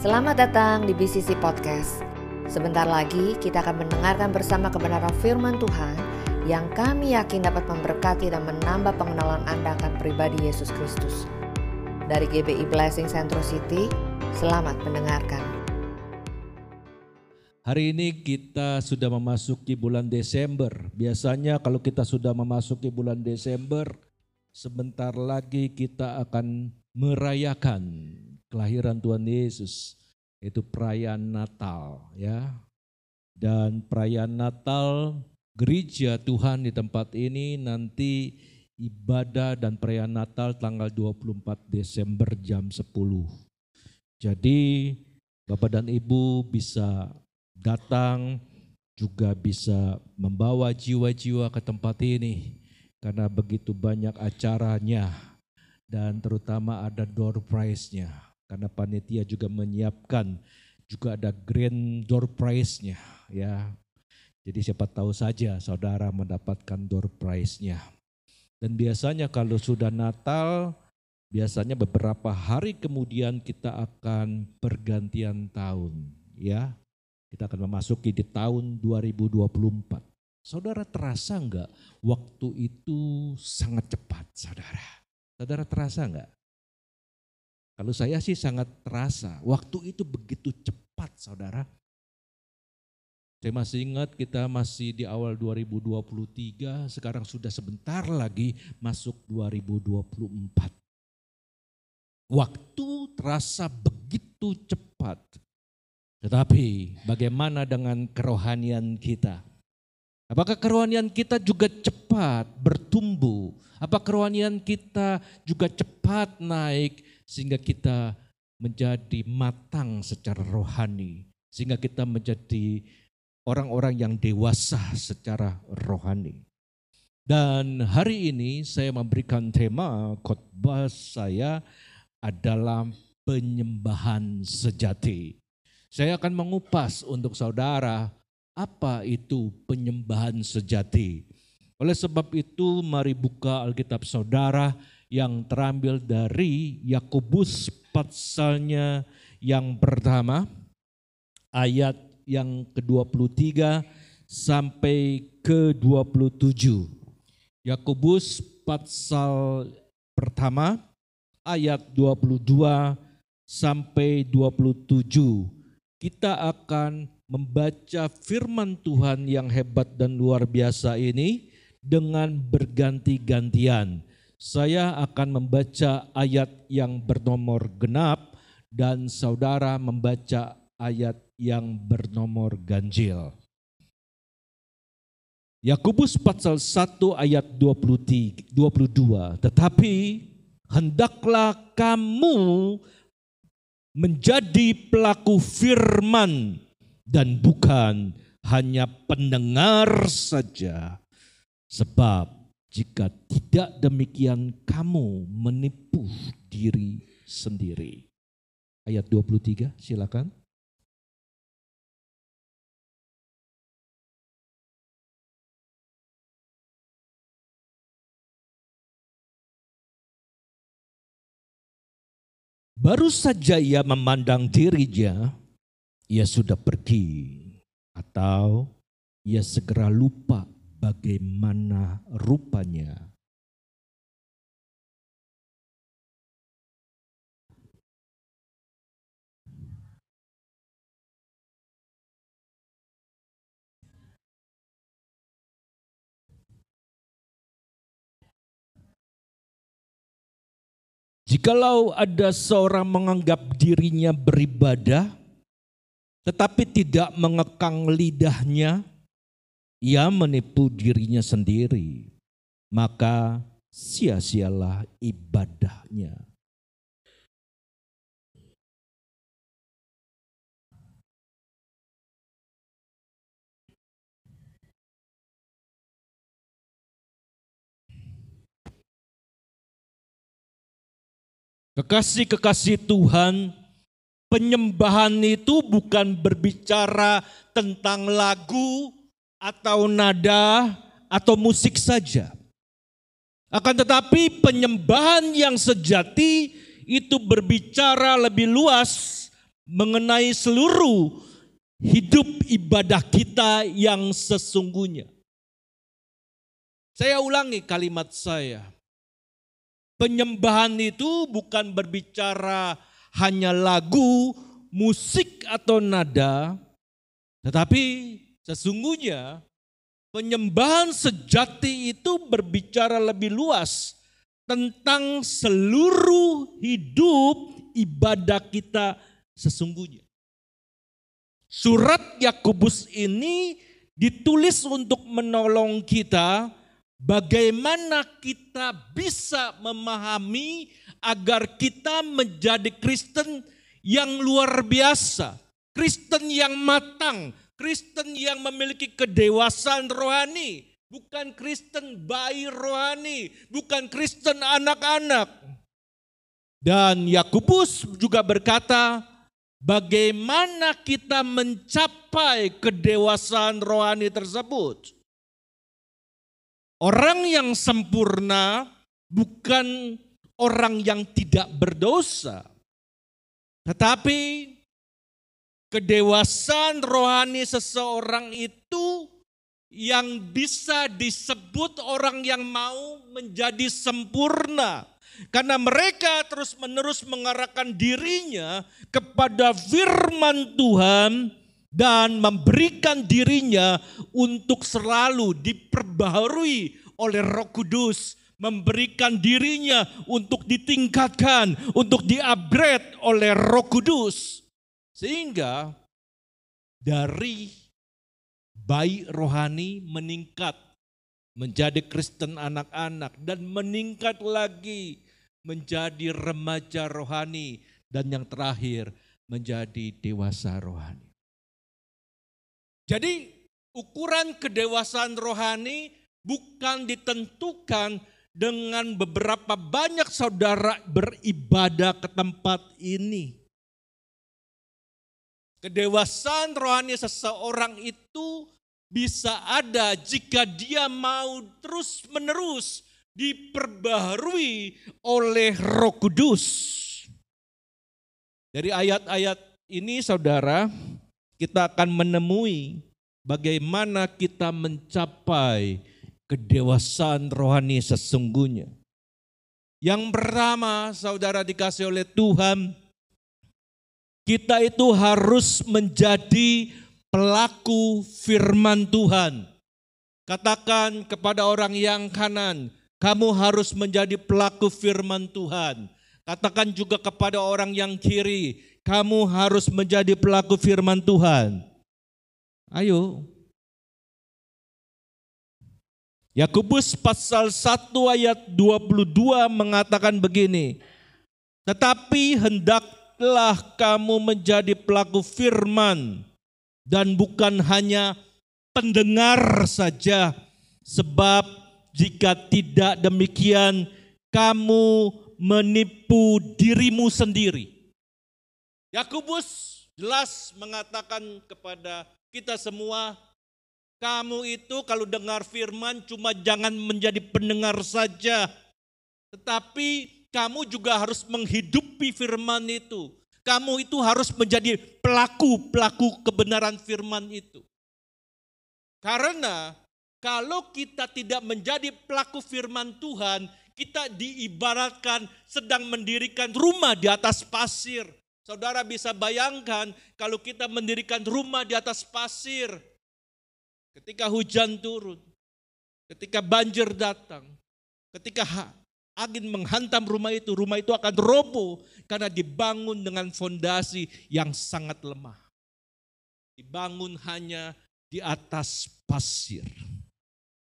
Selamat datang di BCC Podcast. Sebentar lagi kita akan mendengarkan bersama kebenaran firman Tuhan yang kami yakin dapat memberkati dan menambah pengenalan Anda akan pribadi Yesus Kristus. Dari GBI Blessing Central City, selamat mendengarkan. Hari ini kita sudah memasuki bulan Desember. Biasanya kalau kita sudah memasuki bulan Desember, sebentar lagi kita akan merayakan kelahiran Tuhan Yesus itu perayaan Natal ya. Dan perayaan Natal gereja Tuhan di tempat ini nanti ibadah dan perayaan Natal tanggal 24 Desember jam 10. Jadi Bapak dan Ibu bisa datang juga bisa membawa jiwa-jiwa ke tempat ini karena begitu banyak acaranya dan terutama ada door prize-nya karena panitia juga menyiapkan juga ada grand door prize-nya ya. Jadi siapa tahu saja saudara mendapatkan door prize-nya. Dan biasanya kalau sudah Natal, biasanya beberapa hari kemudian kita akan pergantian tahun ya. Kita akan memasuki di tahun 2024. Saudara terasa enggak waktu itu sangat cepat saudara? Saudara terasa enggak? Kalau saya sih sangat terasa, waktu itu begitu cepat saudara. Saya masih ingat kita masih di awal 2023, sekarang sudah sebentar lagi masuk 2024. Waktu terasa begitu cepat. Tetapi bagaimana dengan kerohanian kita? Apakah kerohanian kita juga cepat bertumbuh? Apa kerohanian kita juga cepat naik sehingga kita menjadi matang secara rohani, sehingga kita menjadi orang-orang yang dewasa secara rohani. Dan hari ini saya memberikan tema khotbah saya adalah penyembahan sejati. Saya akan mengupas untuk saudara apa itu penyembahan sejati. Oleh sebab itu mari buka Alkitab saudara yang terambil dari Yakobus pasalnya yang pertama ayat yang ke-23 sampai ke-27. Yakobus pasal pertama ayat 22 sampai 27. Kita akan membaca firman Tuhan yang hebat dan luar biasa ini dengan berganti-gantian saya akan membaca ayat yang bernomor genap dan saudara membaca ayat yang bernomor ganjil. Yakobus pasal 1 ayat 23, 22. Tetapi hendaklah kamu menjadi pelaku firman dan bukan hanya pendengar saja. Sebab jika tidak demikian kamu menipu diri sendiri. Ayat 23 silakan. Baru saja ia memandang dirinya, ia sudah pergi atau ia segera lupa bagaimana rupanya. Jikalau ada seorang menganggap dirinya beribadah, tetapi tidak mengekang lidahnya, ia menipu dirinya sendiri, maka sia-sialah ibadahnya. Kekasih-kekasih Tuhan, penyembahan itu bukan berbicara tentang lagu, atau nada atau musik saja. Akan tetapi penyembahan yang sejati itu berbicara lebih luas mengenai seluruh hidup ibadah kita yang sesungguhnya. Saya ulangi kalimat saya. Penyembahan itu bukan berbicara hanya lagu, musik atau nada, tetapi sesungguhnya penyembahan sejati itu berbicara lebih luas tentang seluruh hidup ibadah kita sesungguhnya. Surat Yakobus ini ditulis untuk menolong kita Bagaimana kita bisa memahami agar kita menjadi Kristen yang luar biasa, Kristen yang matang, Kristen yang memiliki kedewasaan rohani, bukan Kristen bayi rohani, bukan Kristen anak-anak. Dan Yakobus juga berkata, bagaimana kita mencapai kedewasaan rohani tersebut? Orang yang sempurna bukan orang yang tidak berdosa. Tetapi kedewasaan rohani seseorang itu yang bisa disebut orang yang mau menjadi sempurna. Karena mereka terus-menerus mengarahkan dirinya kepada firman Tuhan dan memberikan dirinya untuk selalu diperbaharui oleh Roh Kudus, memberikan dirinya untuk ditingkatkan, untuk diupgrade oleh Roh Kudus. Sehingga dari bayi rohani meningkat menjadi Kristen anak-anak dan meningkat lagi menjadi remaja rohani dan yang terakhir menjadi dewasa rohani. Jadi ukuran kedewasaan rohani bukan ditentukan dengan beberapa banyak saudara beribadah ke tempat ini. Kedewasaan rohani seseorang itu bisa ada jika dia mau terus-menerus diperbaharui oleh Roh Kudus. Dari ayat-ayat ini saudara, kita akan menemui bagaimana kita mencapai kedewasaan rohani sesungguhnya. Yang pertama, saudara dikasih oleh Tuhan, kita itu harus menjadi pelaku firman Tuhan. Katakan kepada orang yang kanan, kamu harus menjadi pelaku firman Tuhan. Katakan juga kepada orang yang kiri, kamu harus menjadi pelaku firman Tuhan. Ayo. Yakobus pasal 1 ayat 22 mengatakan begini. Tetapi hendaklah kamu menjadi pelaku firman dan bukan hanya pendengar saja. Sebab jika tidak demikian kamu menipu dirimu sendiri. Yakobus jelas mengatakan kepada kita semua, kamu itu kalau dengar firman cuma jangan menjadi pendengar saja, tetapi kamu juga harus menghidupi firman itu. Kamu itu harus menjadi pelaku-pelaku kebenaran firman itu. Karena kalau kita tidak menjadi pelaku firman Tuhan, kita diibaratkan sedang mendirikan rumah di atas pasir. Saudara bisa bayangkan kalau kita mendirikan rumah di atas pasir. Ketika hujan turun, ketika banjir datang, ketika angin menghantam rumah itu, rumah itu akan roboh karena dibangun dengan fondasi yang sangat lemah. Dibangun hanya di atas pasir.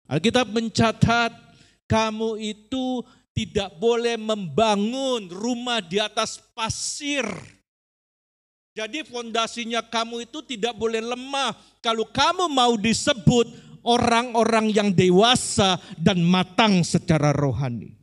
Alkitab mencatat kamu itu tidak boleh membangun rumah di atas pasir. Jadi fondasinya kamu itu tidak boleh lemah. Kalau kamu mau disebut orang-orang yang dewasa dan matang secara rohani.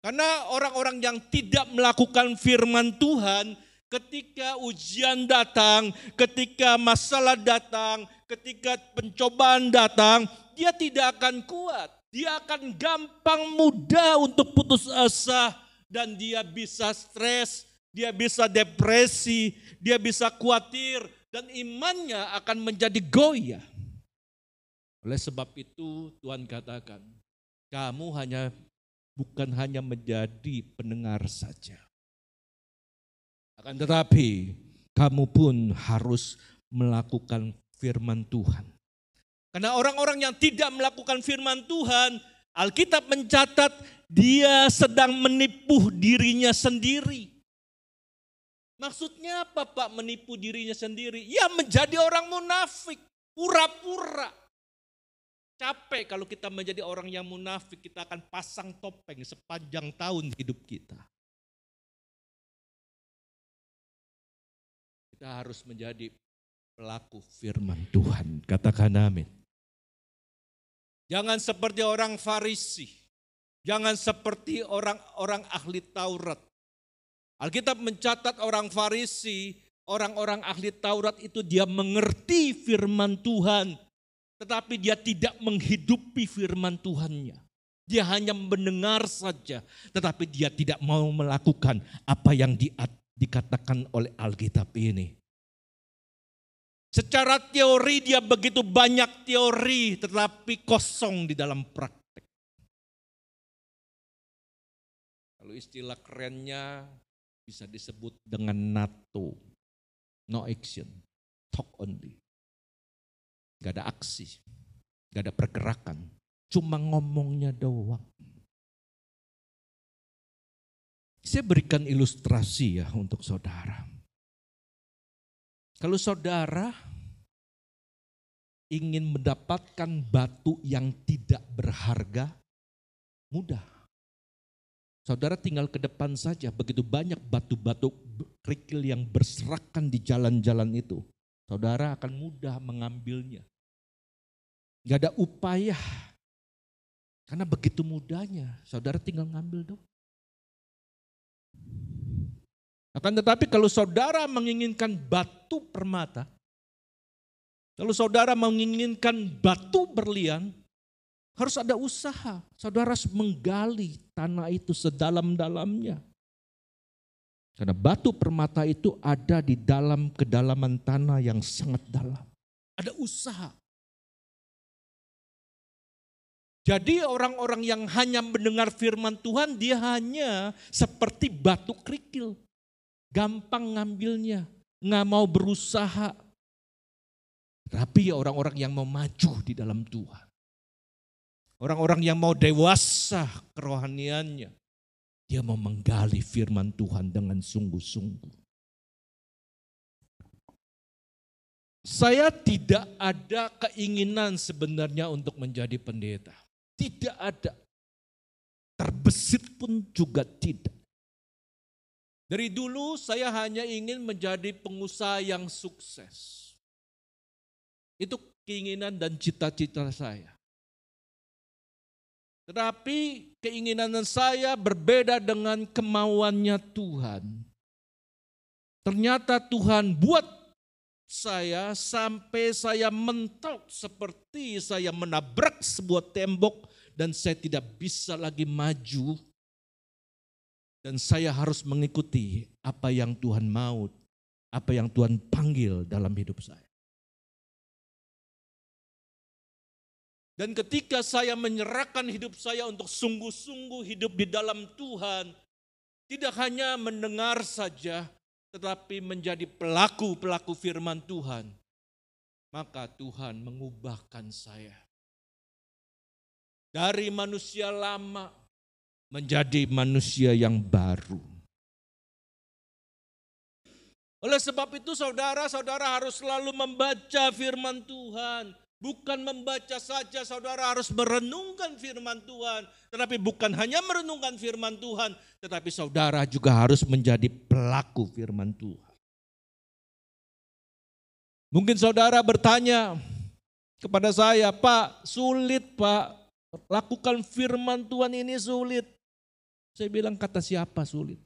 Karena orang-orang yang tidak melakukan firman Tuhan, ketika ujian datang, ketika masalah datang, ketika pencobaan datang, dia tidak akan kuat. Dia akan gampang mudah untuk putus asa dan dia bisa stres, dia bisa depresi, dia bisa khawatir, dan imannya akan menjadi goyah. Oleh sebab itu Tuhan katakan, kamu hanya bukan hanya menjadi pendengar saja. Akan tetapi kamu pun harus melakukan firman Tuhan. Karena orang-orang yang tidak melakukan firman Tuhan, Alkitab mencatat dia sedang menipu dirinya sendiri. Maksudnya apa Pak menipu dirinya sendiri? Ya menjadi orang munafik, pura-pura. Capek kalau kita menjadi orang yang munafik, kita akan pasang topeng sepanjang tahun hidup kita. Kita harus menjadi pelaku firman Tuhan. Katakan amin. Jangan seperti orang Farisi. Jangan seperti orang-orang ahli Taurat. Alkitab mencatat orang Farisi, orang-orang ahli Taurat itu dia mengerti firman Tuhan, tetapi dia tidak menghidupi firman Tuhannya. Dia hanya mendengar saja, tetapi dia tidak mau melakukan apa yang di, dikatakan oleh Alkitab ini. Secara teori dia begitu banyak teori tetapi kosong di dalam praktek. Kalau istilah kerennya bisa disebut dengan NATO. No action, talk only. Gak ada aksi, gak ada pergerakan. Cuma ngomongnya doang. Saya berikan ilustrasi ya untuk saudara. Kalau saudara ingin mendapatkan batu yang tidak berharga, mudah. Saudara tinggal ke depan saja, begitu banyak batu-batu kerikil yang berserakan di jalan-jalan itu. Saudara akan mudah mengambilnya. Gak ada upaya. Karena begitu mudahnya, saudara tinggal ngambil dong. Akan tetapi kalau saudara menginginkan batu permata, kalau saudara menginginkan batu berlian, harus ada usaha. Saudara harus menggali tanah itu sedalam-dalamnya. Karena batu permata itu ada di dalam kedalaman tanah yang sangat dalam. Ada usaha. Jadi orang-orang yang hanya mendengar firman Tuhan, dia hanya seperti batu kerikil gampang ngambilnya, nggak mau berusaha. Tapi orang-orang yang mau maju di dalam Tuhan. Orang-orang yang mau dewasa kerohaniannya. Dia mau menggali firman Tuhan dengan sungguh-sungguh. Saya tidak ada keinginan sebenarnya untuk menjadi pendeta. Tidak ada. Terbesit pun juga tidak. Dari dulu saya hanya ingin menjadi pengusaha yang sukses. Itu keinginan dan cita-cita saya. Tetapi keinginan saya berbeda dengan kemauannya Tuhan. Ternyata Tuhan buat saya sampai saya mentok seperti saya menabrak sebuah tembok dan saya tidak bisa lagi maju dan saya harus mengikuti apa yang Tuhan mau, apa yang Tuhan panggil dalam hidup saya. Dan ketika saya menyerahkan hidup saya untuk sungguh-sungguh hidup di dalam Tuhan, tidak hanya mendengar saja, tetapi menjadi pelaku-pelaku firman Tuhan, maka Tuhan mengubahkan saya. Dari manusia lama menjadi manusia yang baru. Oleh sebab itu saudara-saudara harus selalu membaca firman Tuhan. Bukan membaca saja, saudara harus merenungkan firman Tuhan. Tetapi bukan hanya merenungkan firman Tuhan, tetapi saudara juga harus menjadi pelaku firman Tuhan. Mungkin saudara bertanya kepada saya, Pak sulit Pak, lakukan firman Tuhan ini sulit. Saya bilang kata siapa sulit.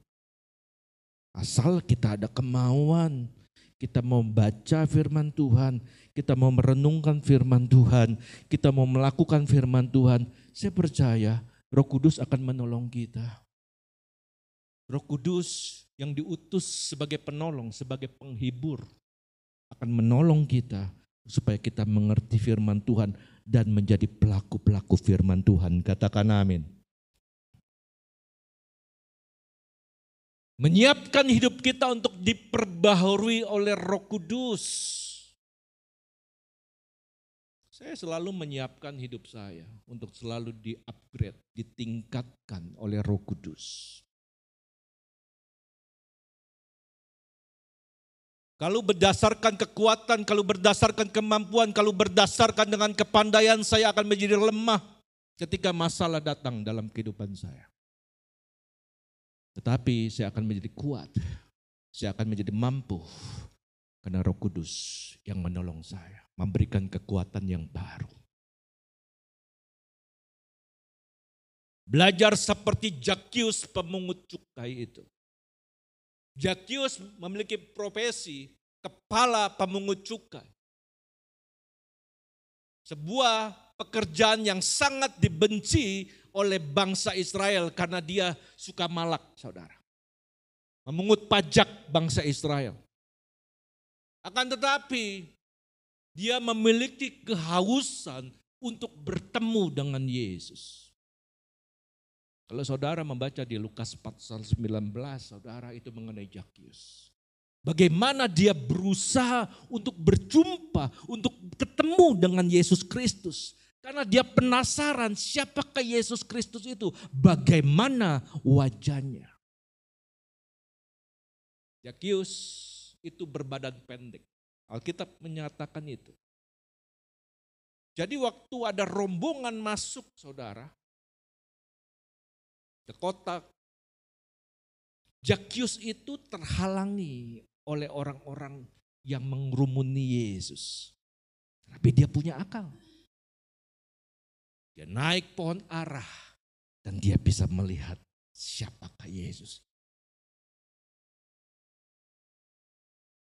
Asal kita ada kemauan, kita mau baca firman Tuhan, kita mau merenungkan firman Tuhan, kita mau melakukan firman Tuhan, saya percaya Roh Kudus akan menolong kita. Roh Kudus yang diutus sebagai penolong, sebagai penghibur akan menolong kita supaya kita mengerti firman Tuhan dan menjadi pelaku-pelaku firman Tuhan. Katakan amin. Menyiapkan hidup kita untuk diperbaharui oleh Roh Kudus. Saya selalu menyiapkan hidup saya untuk selalu di-upgrade, ditingkatkan oleh Roh Kudus. Kalau berdasarkan kekuatan, kalau berdasarkan kemampuan, kalau berdasarkan dengan kepandaian, saya akan menjadi lemah ketika masalah datang dalam kehidupan saya. Tetapi saya akan menjadi kuat, saya akan menjadi mampu karena Roh Kudus yang menolong saya, memberikan kekuatan yang baru. Belajar seperti Jakius pemungut cukai itu. Jakius memiliki profesi kepala pemungut cukai. Sebuah pekerjaan yang sangat dibenci oleh bangsa Israel karena dia suka malak, saudara. Memungut pajak bangsa Israel. Akan tetapi, dia memiliki kehausan untuk bertemu dengan Yesus. Kalau saudara membaca di Lukas pasal 19, saudara itu mengenai Jakius. Bagaimana dia berusaha untuk berjumpa, untuk ketemu dengan Yesus Kristus. Karena dia penasaran siapakah Yesus Kristus itu, bagaimana wajahnya. Jakius itu berbadan pendek. Alkitab menyatakan itu. Jadi waktu ada rombongan masuk saudara, ke kota. Jakius itu terhalangi oleh orang-orang yang mengrumuni Yesus. Tapi dia punya akal. Dia naik pohon arah dan dia bisa melihat siapakah Yesus.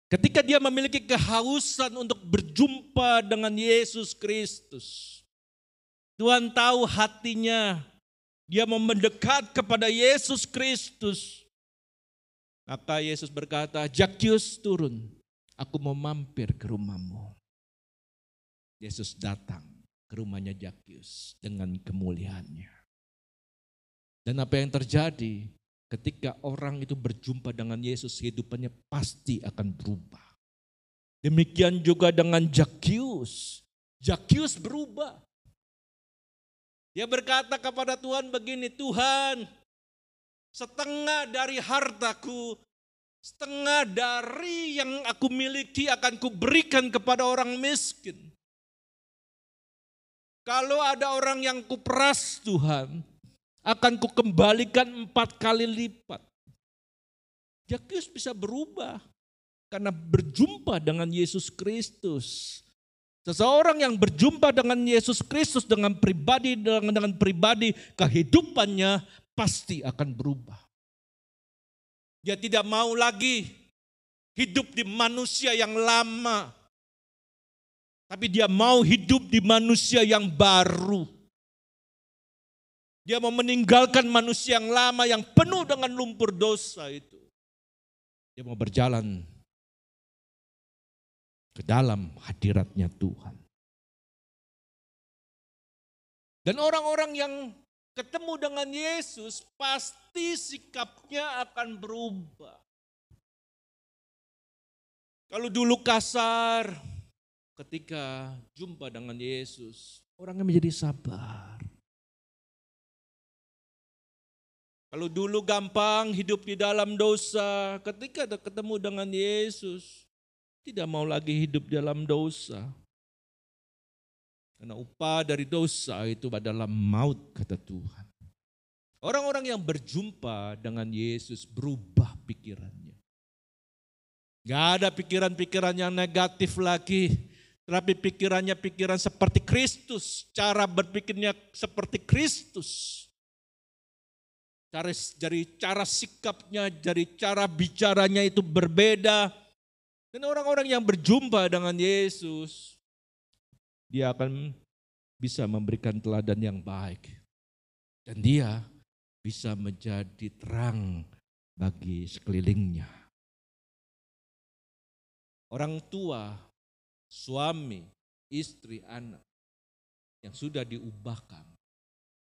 Ketika dia memiliki kehausan untuk berjumpa dengan Yesus Kristus, Tuhan tahu hatinya dia mau mendekat kepada Yesus Kristus. Maka Yesus berkata, Jakius turun, aku mau mampir ke rumahmu. Yesus datang ke rumahnya Jakius dengan kemuliaannya. Dan apa yang terjadi ketika orang itu berjumpa dengan Yesus, hidupannya pasti akan berubah. Demikian juga dengan Jakius. Jakius berubah. Dia berkata kepada Tuhan begini, Tuhan setengah dari hartaku, setengah dari yang aku miliki akan kuberikan kepada orang miskin. Kalau ada orang yang kuperas Tuhan, akan kukembalikan empat kali lipat. Jakius bisa berubah karena berjumpa dengan Yesus Kristus. Seseorang yang berjumpa dengan Yesus Kristus dengan pribadi dengan, dengan pribadi kehidupannya pasti akan berubah. Dia tidak mau lagi hidup di manusia yang lama. Tapi dia mau hidup di manusia yang baru. Dia mau meninggalkan manusia yang lama yang penuh dengan lumpur dosa itu. Dia mau berjalan ke dalam hadiratnya Tuhan. Dan orang-orang yang ketemu dengan Yesus pasti sikapnya akan berubah. Kalau dulu kasar, ketika jumpa dengan Yesus, orangnya menjadi sabar. Kalau dulu gampang hidup di dalam dosa, ketika ketemu dengan Yesus, tidak mau lagi hidup dalam dosa. Karena upah dari dosa itu adalah maut, kata Tuhan. Orang-orang yang berjumpa dengan Yesus berubah pikirannya. Gak ada pikiran-pikiran yang negatif lagi. Tapi pikirannya pikiran seperti Kristus. Cara berpikirnya seperti Kristus. Dari cara sikapnya, dari cara bicaranya itu berbeda dan orang-orang yang berjumpa dengan Yesus, dia akan bisa memberikan teladan yang baik. Dan dia bisa menjadi terang bagi sekelilingnya. Orang tua, suami, istri, anak yang sudah diubahkan,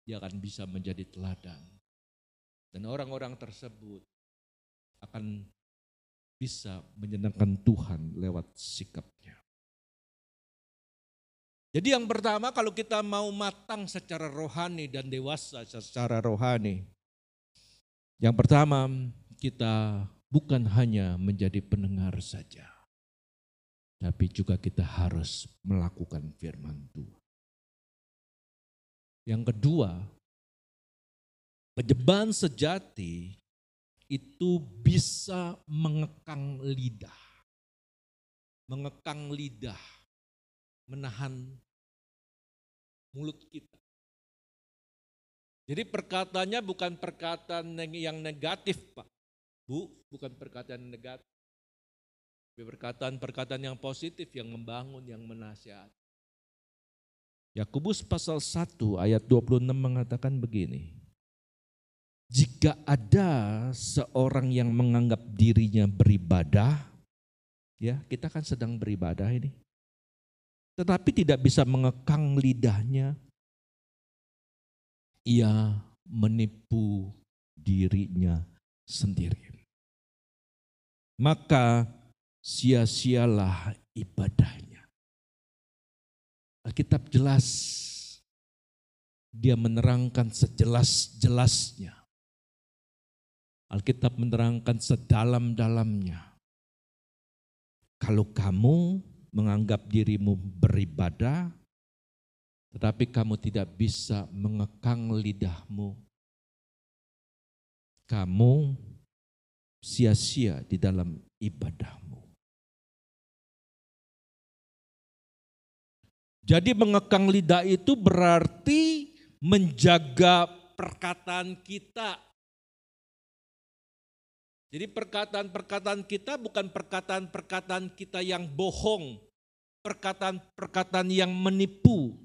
dia akan bisa menjadi teladan. Dan orang-orang tersebut akan bisa menyenangkan Tuhan lewat sikapnya. Jadi yang pertama kalau kita mau matang secara rohani dan dewasa secara rohani. Yang pertama kita bukan hanya menjadi pendengar saja. Tapi juga kita harus melakukan firman Tuhan. Yang kedua, penyembahan sejati itu bisa mengekang lidah. Mengekang lidah, menahan mulut kita. Jadi perkataannya bukan perkataan yang negatif Pak. Bu, bukan perkataan negatif. Perkataan-perkataan yang positif, yang membangun, yang menasihat. Yakobus pasal 1 ayat 26 mengatakan begini. Jika ada seorang yang menganggap dirinya beribadah, ya kita kan sedang beribadah ini. Tetapi tidak bisa mengekang lidahnya, ia menipu dirinya sendiri. Maka sia-sialah ibadahnya. Alkitab jelas, dia menerangkan sejelas-jelasnya Alkitab menerangkan sedalam-dalamnya. Kalau kamu menganggap dirimu beribadah, tetapi kamu tidak bisa mengekang lidahmu, kamu sia-sia di dalam ibadahmu. Jadi mengekang lidah itu berarti menjaga perkataan kita jadi perkataan-perkataan kita bukan perkataan-perkataan kita yang bohong, perkataan-perkataan yang menipu.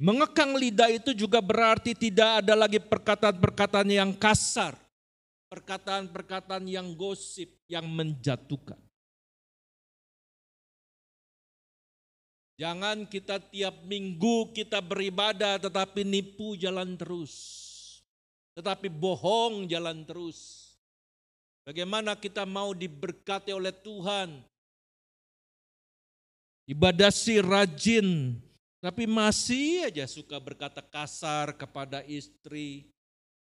Mengekang lidah itu juga berarti tidak ada lagi perkataan-perkataan yang kasar, perkataan-perkataan yang gosip, yang menjatuhkan. Jangan kita tiap minggu kita beribadah tetapi nipu jalan terus tetapi bohong jalan terus. Bagaimana kita mau diberkati oleh Tuhan? Ibadah si rajin, tapi masih aja suka berkata kasar kepada istri.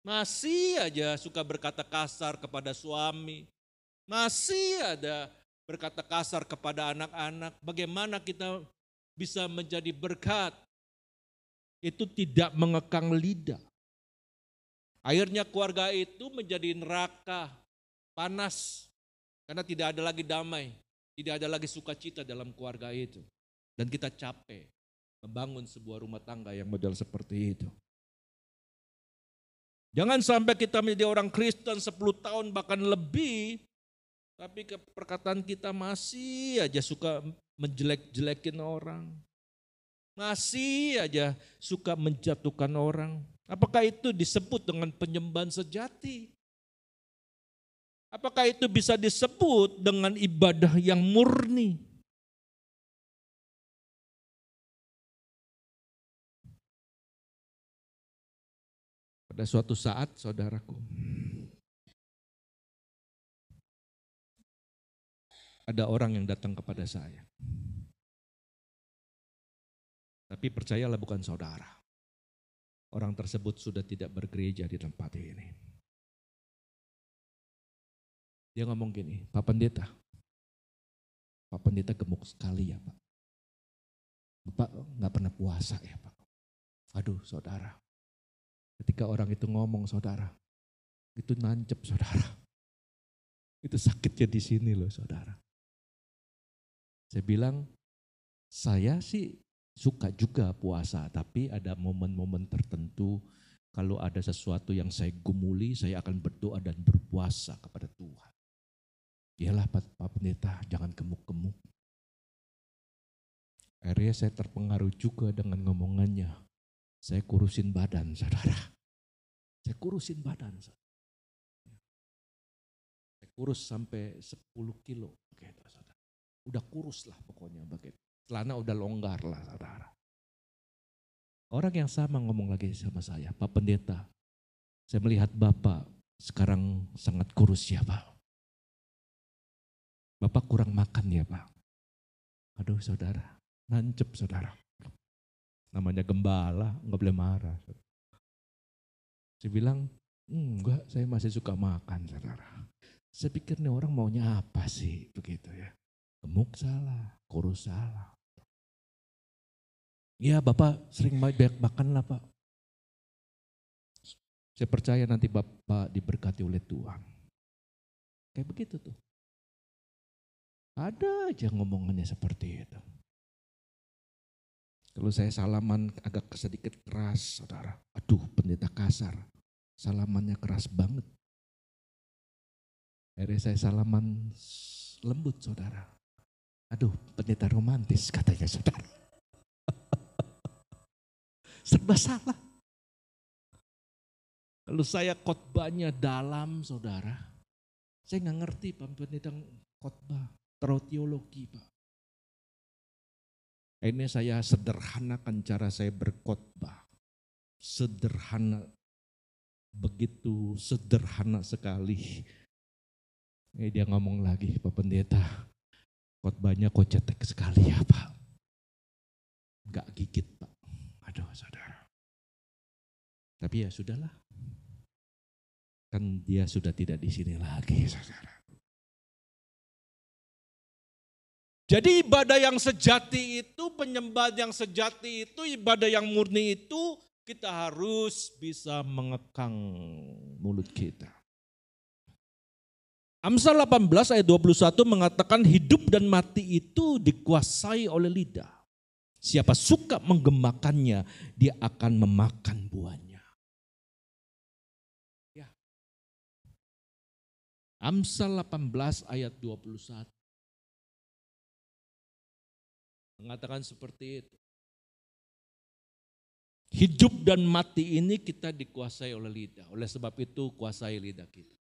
Masih aja suka berkata kasar kepada suami. Masih ada berkata kasar kepada anak-anak. Bagaimana kita bisa menjadi berkat? Itu tidak mengekang lidah. Akhirnya keluarga itu menjadi neraka, panas, karena tidak ada lagi damai, tidak ada lagi sukacita dalam keluarga itu. Dan kita capek membangun sebuah rumah tangga yang model seperti itu. Jangan sampai kita menjadi orang Kristen 10 tahun bahkan lebih, tapi perkataan kita masih aja suka menjelek-jelekin orang. Masih aja suka menjatuhkan orang. Apakah itu disebut dengan penyembahan sejati? Apakah itu bisa disebut dengan ibadah yang murni? Pada suatu saat, saudaraku, ada orang yang datang kepada saya. Tapi percayalah bukan saudara orang tersebut sudah tidak bergereja di tempat ini. Dia ngomong gini, Pak Pendeta, Pak Pendeta gemuk sekali ya Pak. Bapak nggak pernah puasa ya Pak. Aduh saudara, ketika orang itu ngomong saudara, itu nancep saudara. Itu sakitnya di sini loh saudara. Saya bilang, saya sih suka juga puasa, tapi ada momen-momen tertentu kalau ada sesuatu yang saya gumuli, saya akan berdoa dan berpuasa kepada Tuhan. Iyalah Pak, Pendeta, jangan gemuk-gemuk. Akhirnya saya terpengaruh juga dengan ngomongannya. Saya kurusin badan, saudara. Saya kurusin badan. Saya kurus sampai 10 kilo. Saudara. Udah kurus lah pokoknya begitu. Celana udah longgar lah saudara. Orang yang sama ngomong lagi sama saya, Pak Pendeta, saya melihat Bapak sekarang sangat kurus ya Pak. Bapak kurang makan ya Pak. Aduh saudara, nancep saudara. Namanya gembala, nggak boleh marah. Saya bilang, enggak, saya masih suka makan saudara. Saya pikir nih orang maunya apa sih begitu ya. Gemuk salah, kurus salah. Ya Bapak sering banyak makan lah Pak. Saya percaya nanti Bapak diberkati oleh Tuhan. Kayak begitu tuh. Ada aja ngomongannya seperti itu. Kalau saya salaman agak sedikit keras, saudara. Aduh, pendeta kasar. Salamannya keras banget. Akhirnya saya salaman lembut, saudara. Aduh, pendeta romantis katanya, saudara serba salah. Kalau saya khotbahnya dalam, saudara, saya nggak ngerti Pak Pendeta khotbah, terlalu teologi Pak. Ini saya sederhanakan cara saya berkhotbah. Sederhana, begitu sederhana sekali. Ini dia ngomong lagi, Pak Pendeta, khotbahnya kok cetek sekali ya Pak. Gak gigit. Aduh saudara. Tapi ya sudahlah. Kan dia sudah tidak di sini lagi saudara. Jadi ibadah yang sejati itu, penyembahan yang sejati itu, ibadah yang murni itu, kita harus bisa mengekang mulut kita. Amsal 18 ayat 21 mengatakan hidup dan mati itu dikuasai oleh lidah. Siapa suka menggemakannya, dia akan memakan buahnya. Ya. Amsal 18 ayat 21. Mengatakan seperti itu. Hidup dan mati ini kita dikuasai oleh lidah. Oleh sebab itu kuasai lidah kita.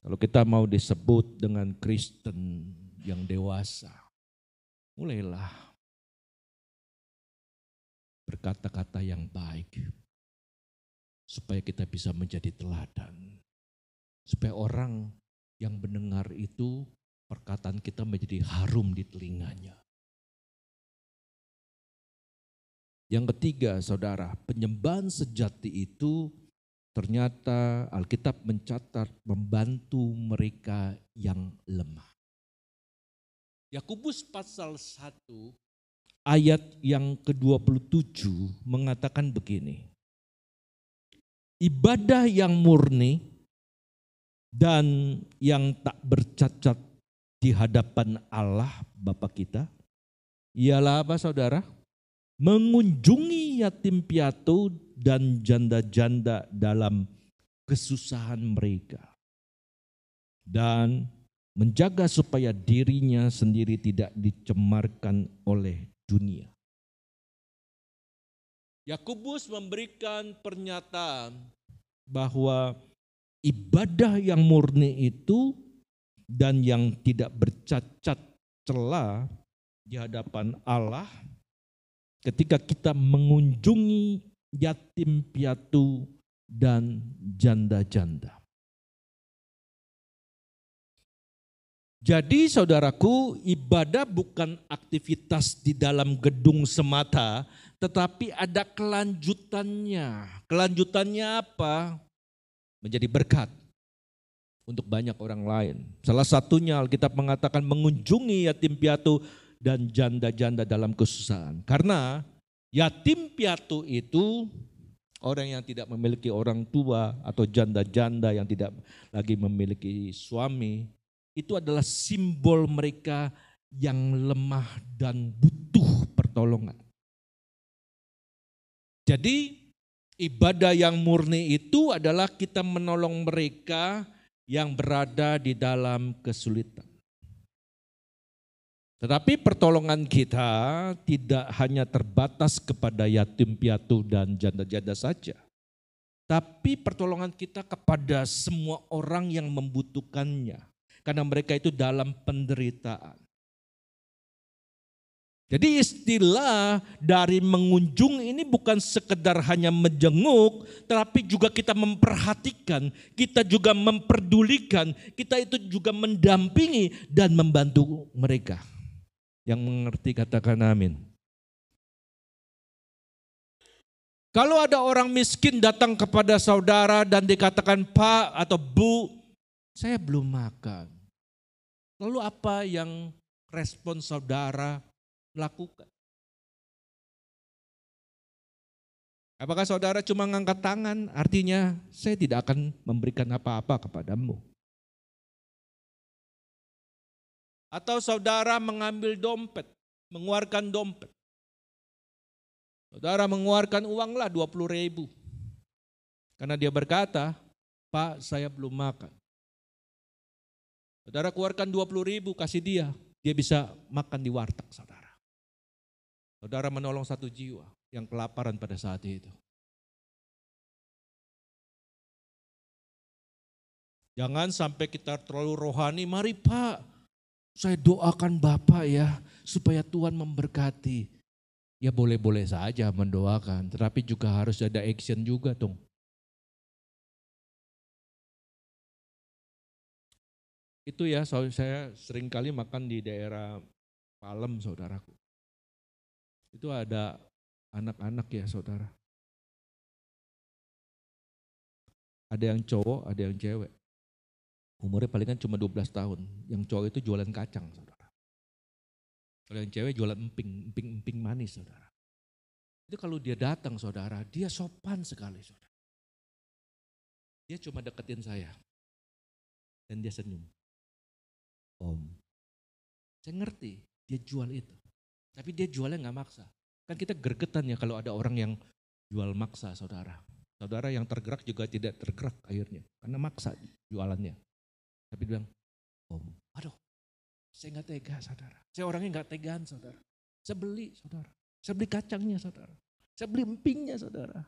Kalau kita mau disebut dengan Kristen yang dewasa, mulailah berkata-kata yang baik. Supaya kita bisa menjadi teladan. Supaya orang yang mendengar itu perkataan kita menjadi harum di telinganya. Yang ketiga, saudara, penyembahan sejati itu ternyata Alkitab mencatat membantu mereka yang lemah. Yakobus pasal 1 ayat yang ke-27 mengatakan begini. Ibadah yang murni dan yang tak bercacat di hadapan Allah Bapa kita ialah apa saudara? Mengunjungi yatim piatu dan janda-janda dalam kesusahan mereka. Dan menjaga supaya dirinya sendiri tidak dicemarkan oleh dunia. Yakobus memberikan pernyataan bahwa ibadah yang murni itu dan yang tidak bercacat celah di hadapan Allah ketika kita mengunjungi yatim piatu dan janda-janda. Jadi saudaraku, ibadah bukan aktivitas di dalam gedung semata, tetapi ada kelanjutannya. Kelanjutannya apa? Menjadi berkat untuk banyak orang lain. Salah satunya Alkitab mengatakan mengunjungi yatim piatu dan janda-janda dalam kesusahan. Karena yatim piatu itu orang yang tidak memiliki orang tua atau janda-janda yang tidak lagi memiliki suami itu adalah simbol mereka yang lemah dan butuh pertolongan. Jadi ibadah yang murni itu adalah kita menolong mereka yang berada di dalam kesulitan. Tetapi pertolongan kita tidak hanya terbatas kepada yatim piatu dan janda-janda saja. tapi pertolongan kita kepada semua orang yang membutuhkannya. Karena mereka itu dalam penderitaan. Jadi istilah dari mengunjung ini bukan sekedar hanya menjenguk, tapi juga kita memperhatikan, kita juga memperdulikan, kita itu juga mendampingi dan membantu mereka. Yang mengerti katakan amin. Kalau ada orang miskin datang kepada saudara dan dikatakan Pak atau Bu, saya belum makan. Lalu apa yang respon saudara lakukan? Apakah saudara cuma ngangkat tangan? Artinya saya tidak akan memberikan apa-apa kepadamu. Atau saudara mengambil dompet, mengeluarkan dompet. Saudara mengeluarkan uanglah 20 ribu. Karena dia berkata, Pak saya belum makan. Saudara keluarkan 20 ribu kasih dia. Dia bisa makan di warteg saudara. Saudara menolong satu jiwa yang kelaparan pada saat itu. Jangan sampai kita terlalu rohani, mari Pak, saya doakan Bapak ya, supaya Tuhan memberkati. Ya boleh-boleh saja mendoakan, tetapi juga harus ada action juga dong. Itu ya saya sering kali makan di daerah Palem saudaraku. Itu ada anak-anak ya saudara. Ada yang cowok, ada yang cewek. Umurnya palingan cuma 12 tahun. Yang cowok itu jualan kacang saudara. Kalau yang cewek jualan emping, emping-emping manis saudara. Itu kalau dia datang saudara, dia sopan sekali saudara. Dia cuma deketin saya. Dan dia senyum. Om, saya ngerti dia jual itu. Tapi dia jualnya nggak maksa. Kan kita gergetan ya kalau ada orang yang jual maksa saudara. Saudara yang tergerak juga tidak tergerak akhirnya. Karena maksa jualannya. Tapi dia bilang, Om, aduh saya nggak tega saudara. Saya orangnya nggak tegaan saudara. Saya beli saudara. Saya beli kacangnya saudara. Saya beli empingnya saudara.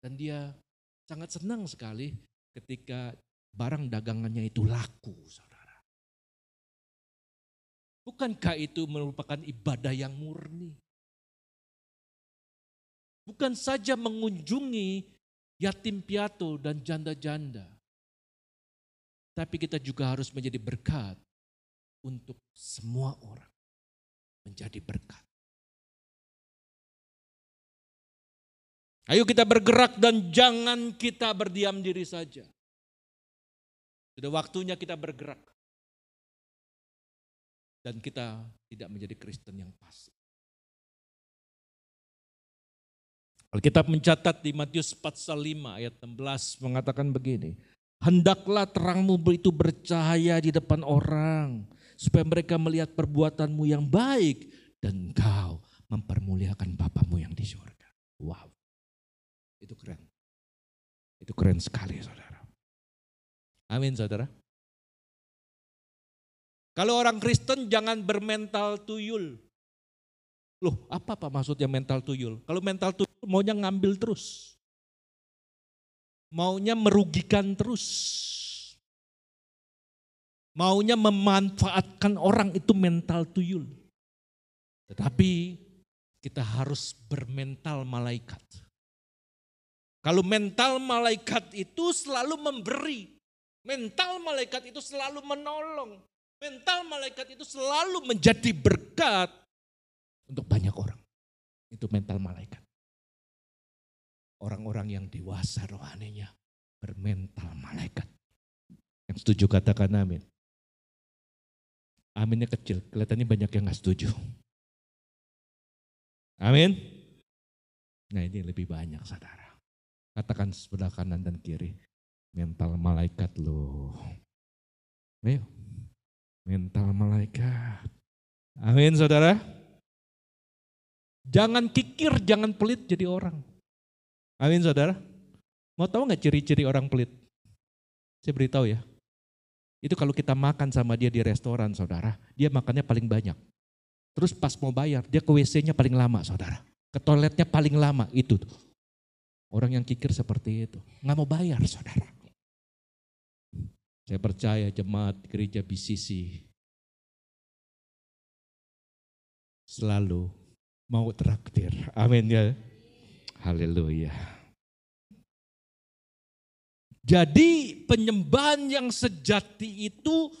Dan dia sangat senang sekali ketika barang dagangannya itu laku saudara. Bukankah itu merupakan ibadah yang murni? Bukan saja mengunjungi yatim piatu dan janda-janda. Tapi kita juga harus menjadi berkat untuk semua orang. Menjadi berkat. Ayo kita bergerak dan jangan kita berdiam diri saja. Sudah waktunya kita bergerak. Dan kita tidak menjadi Kristen yang pasif. Alkitab mencatat di Matius 45 ayat 16 mengatakan begini. Hendaklah terangmu itu bercahaya di depan orang, supaya mereka melihat perbuatanmu yang baik, dan engkau mempermuliakan Bapamu yang di surga. Wow, itu keren. Itu keren sekali saudara. Amin saudara. Kalau orang Kristen jangan bermental tuyul. Loh apa pak maksudnya mental tuyul? Kalau mental tuyul maunya ngambil terus maunya merugikan terus. Maunya memanfaatkan orang itu mental tuyul. Tetapi kita harus bermental malaikat. Kalau mental malaikat itu selalu memberi. Mental malaikat itu selalu menolong. Mental malaikat itu selalu menjadi berkat untuk banyak orang. Itu mental malaikat orang-orang yang dewasa rohaninya bermental malaikat. Yang setuju katakan amin. Aminnya kecil, kelihatannya banyak yang gak setuju. Amin. Nah ini lebih banyak saudara. Katakan sebelah kanan dan kiri. Mental malaikat loh. Ayo. Mental malaikat. Amin saudara. Jangan kikir, jangan pelit jadi orang. Amin saudara. Mau tahu nggak ciri-ciri orang pelit? Saya beritahu ya. Itu kalau kita makan sama dia di restoran saudara, dia makannya paling banyak. Terus pas mau bayar, dia ke WC-nya paling lama saudara. Ke toiletnya paling lama, itu tuh. Orang yang kikir seperti itu. Nggak mau bayar saudara. Saya percaya jemaat gereja BCC selalu mau traktir. Amin ya. Haleluya. Jadi penyembahan yang sejati itu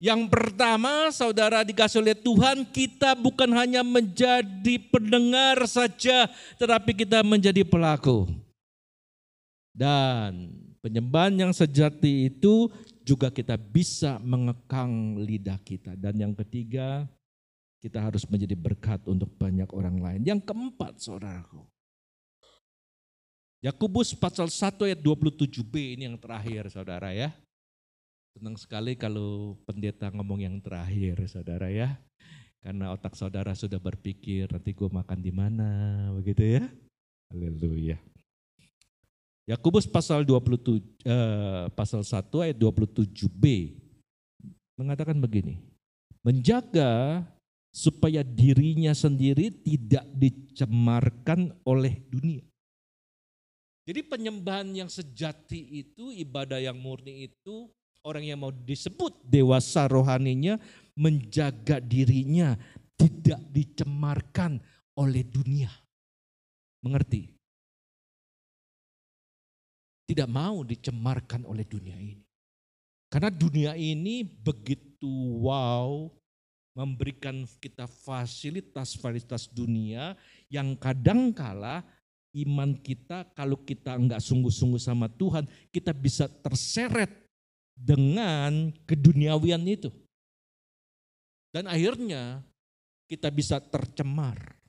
yang pertama saudara dikasih oleh Tuhan kita bukan hanya menjadi pendengar saja tetapi kita menjadi pelaku. Dan penyembahan yang sejati itu juga kita bisa mengekang lidah kita. Dan yang ketiga kita harus menjadi berkat untuk banyak orang lain. Yang keempat, saudaraku. Yakobus pasal 1 ayat 27b ini yang terakhir, saudara ya. Senang sekali kalau pendeta ngomong yang terakhir, saudara ya. Karena otak saudara sudah berpikir nanti gue makan di mana, begitu ya. Haleluya. Yakobus pasal 27 eh, pasal 1 ayat 27b mengatakan begini. Menjaga supaya dirinya sendiri tidak dicemarkan oleh dunia. Jadi penyembahan yang sejati itu, ibadah yang murni itu, orang yang mau disebut dewasa rohaninya menjaga dirinya tidak dicemarkan oleh dunia. Mengerti? Tidak mau dicemarkan oleh dunia ini. Karena dunia ini begitu wow, memberikan kita fasilitas-fasilitas dunia yang kadangkala iman kita kalau kita enggak sungguh-sungguh sama Tuhan, kita bisa terseret dengan keduniawian itu. Dan akhirnya kita bisa tercemar.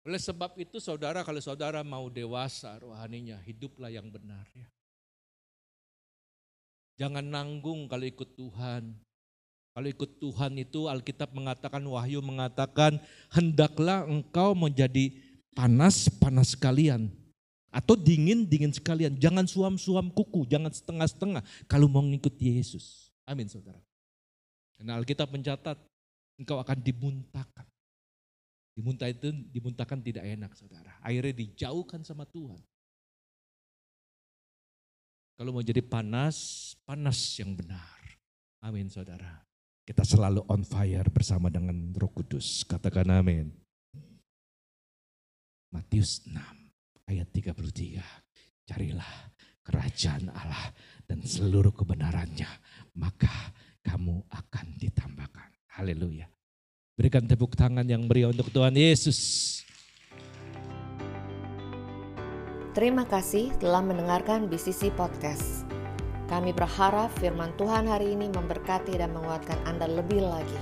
Oleh sebab itu saudara kalau saudara mau dewasa rohaninya, hiduplah yang benar ya. Jangan nanggung kalau ikut Tuhan. Kalau ikut Tuhan itu Alkitab mengatakan, Wahyu mengatakan, hendaklah engkau menjadi panas-panas sekalian. Atau dingin-dingin sekalian. Jangan suam-suam kuku, jangan setengah-setengah kalau mau mengikuti Yesus. Amin saudara. Karena Alkitab mencatat, engkau akan dimuntahkan. Dimuntah itu dimuntahkan tidak enak saudara. Akhirnya dijauhkan sama Tuhan. Kalau mau jadi panas, panas yang benar. Amin saudara. Kita selalu on fire bersama dengan roh kudus. Katakan amin. Matius 6 ayat 33. Carilah kerajaan Allah dan seluruh kebenarannya. Maka kamu akan ditambahkan. Haleluya. Berikan tepuk tangan yang meriah untuk Tuhan Yesus. Terima kasih telah mendengarkan BCC Podcast. Kami berharap firman Tuhan hari ini memberkati dan menguatkan Anda lebih lagi.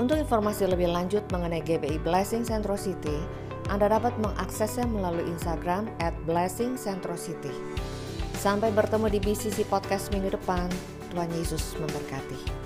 Untuk informasi lebih lanjut mengenai GBI Blessing Centro City, Anda dapat mengaksesnya melalui Instagram at Blessing Centro City. Sampai bertemu di BCC Podcast minggu depan. Tuhan Yesus memberkati.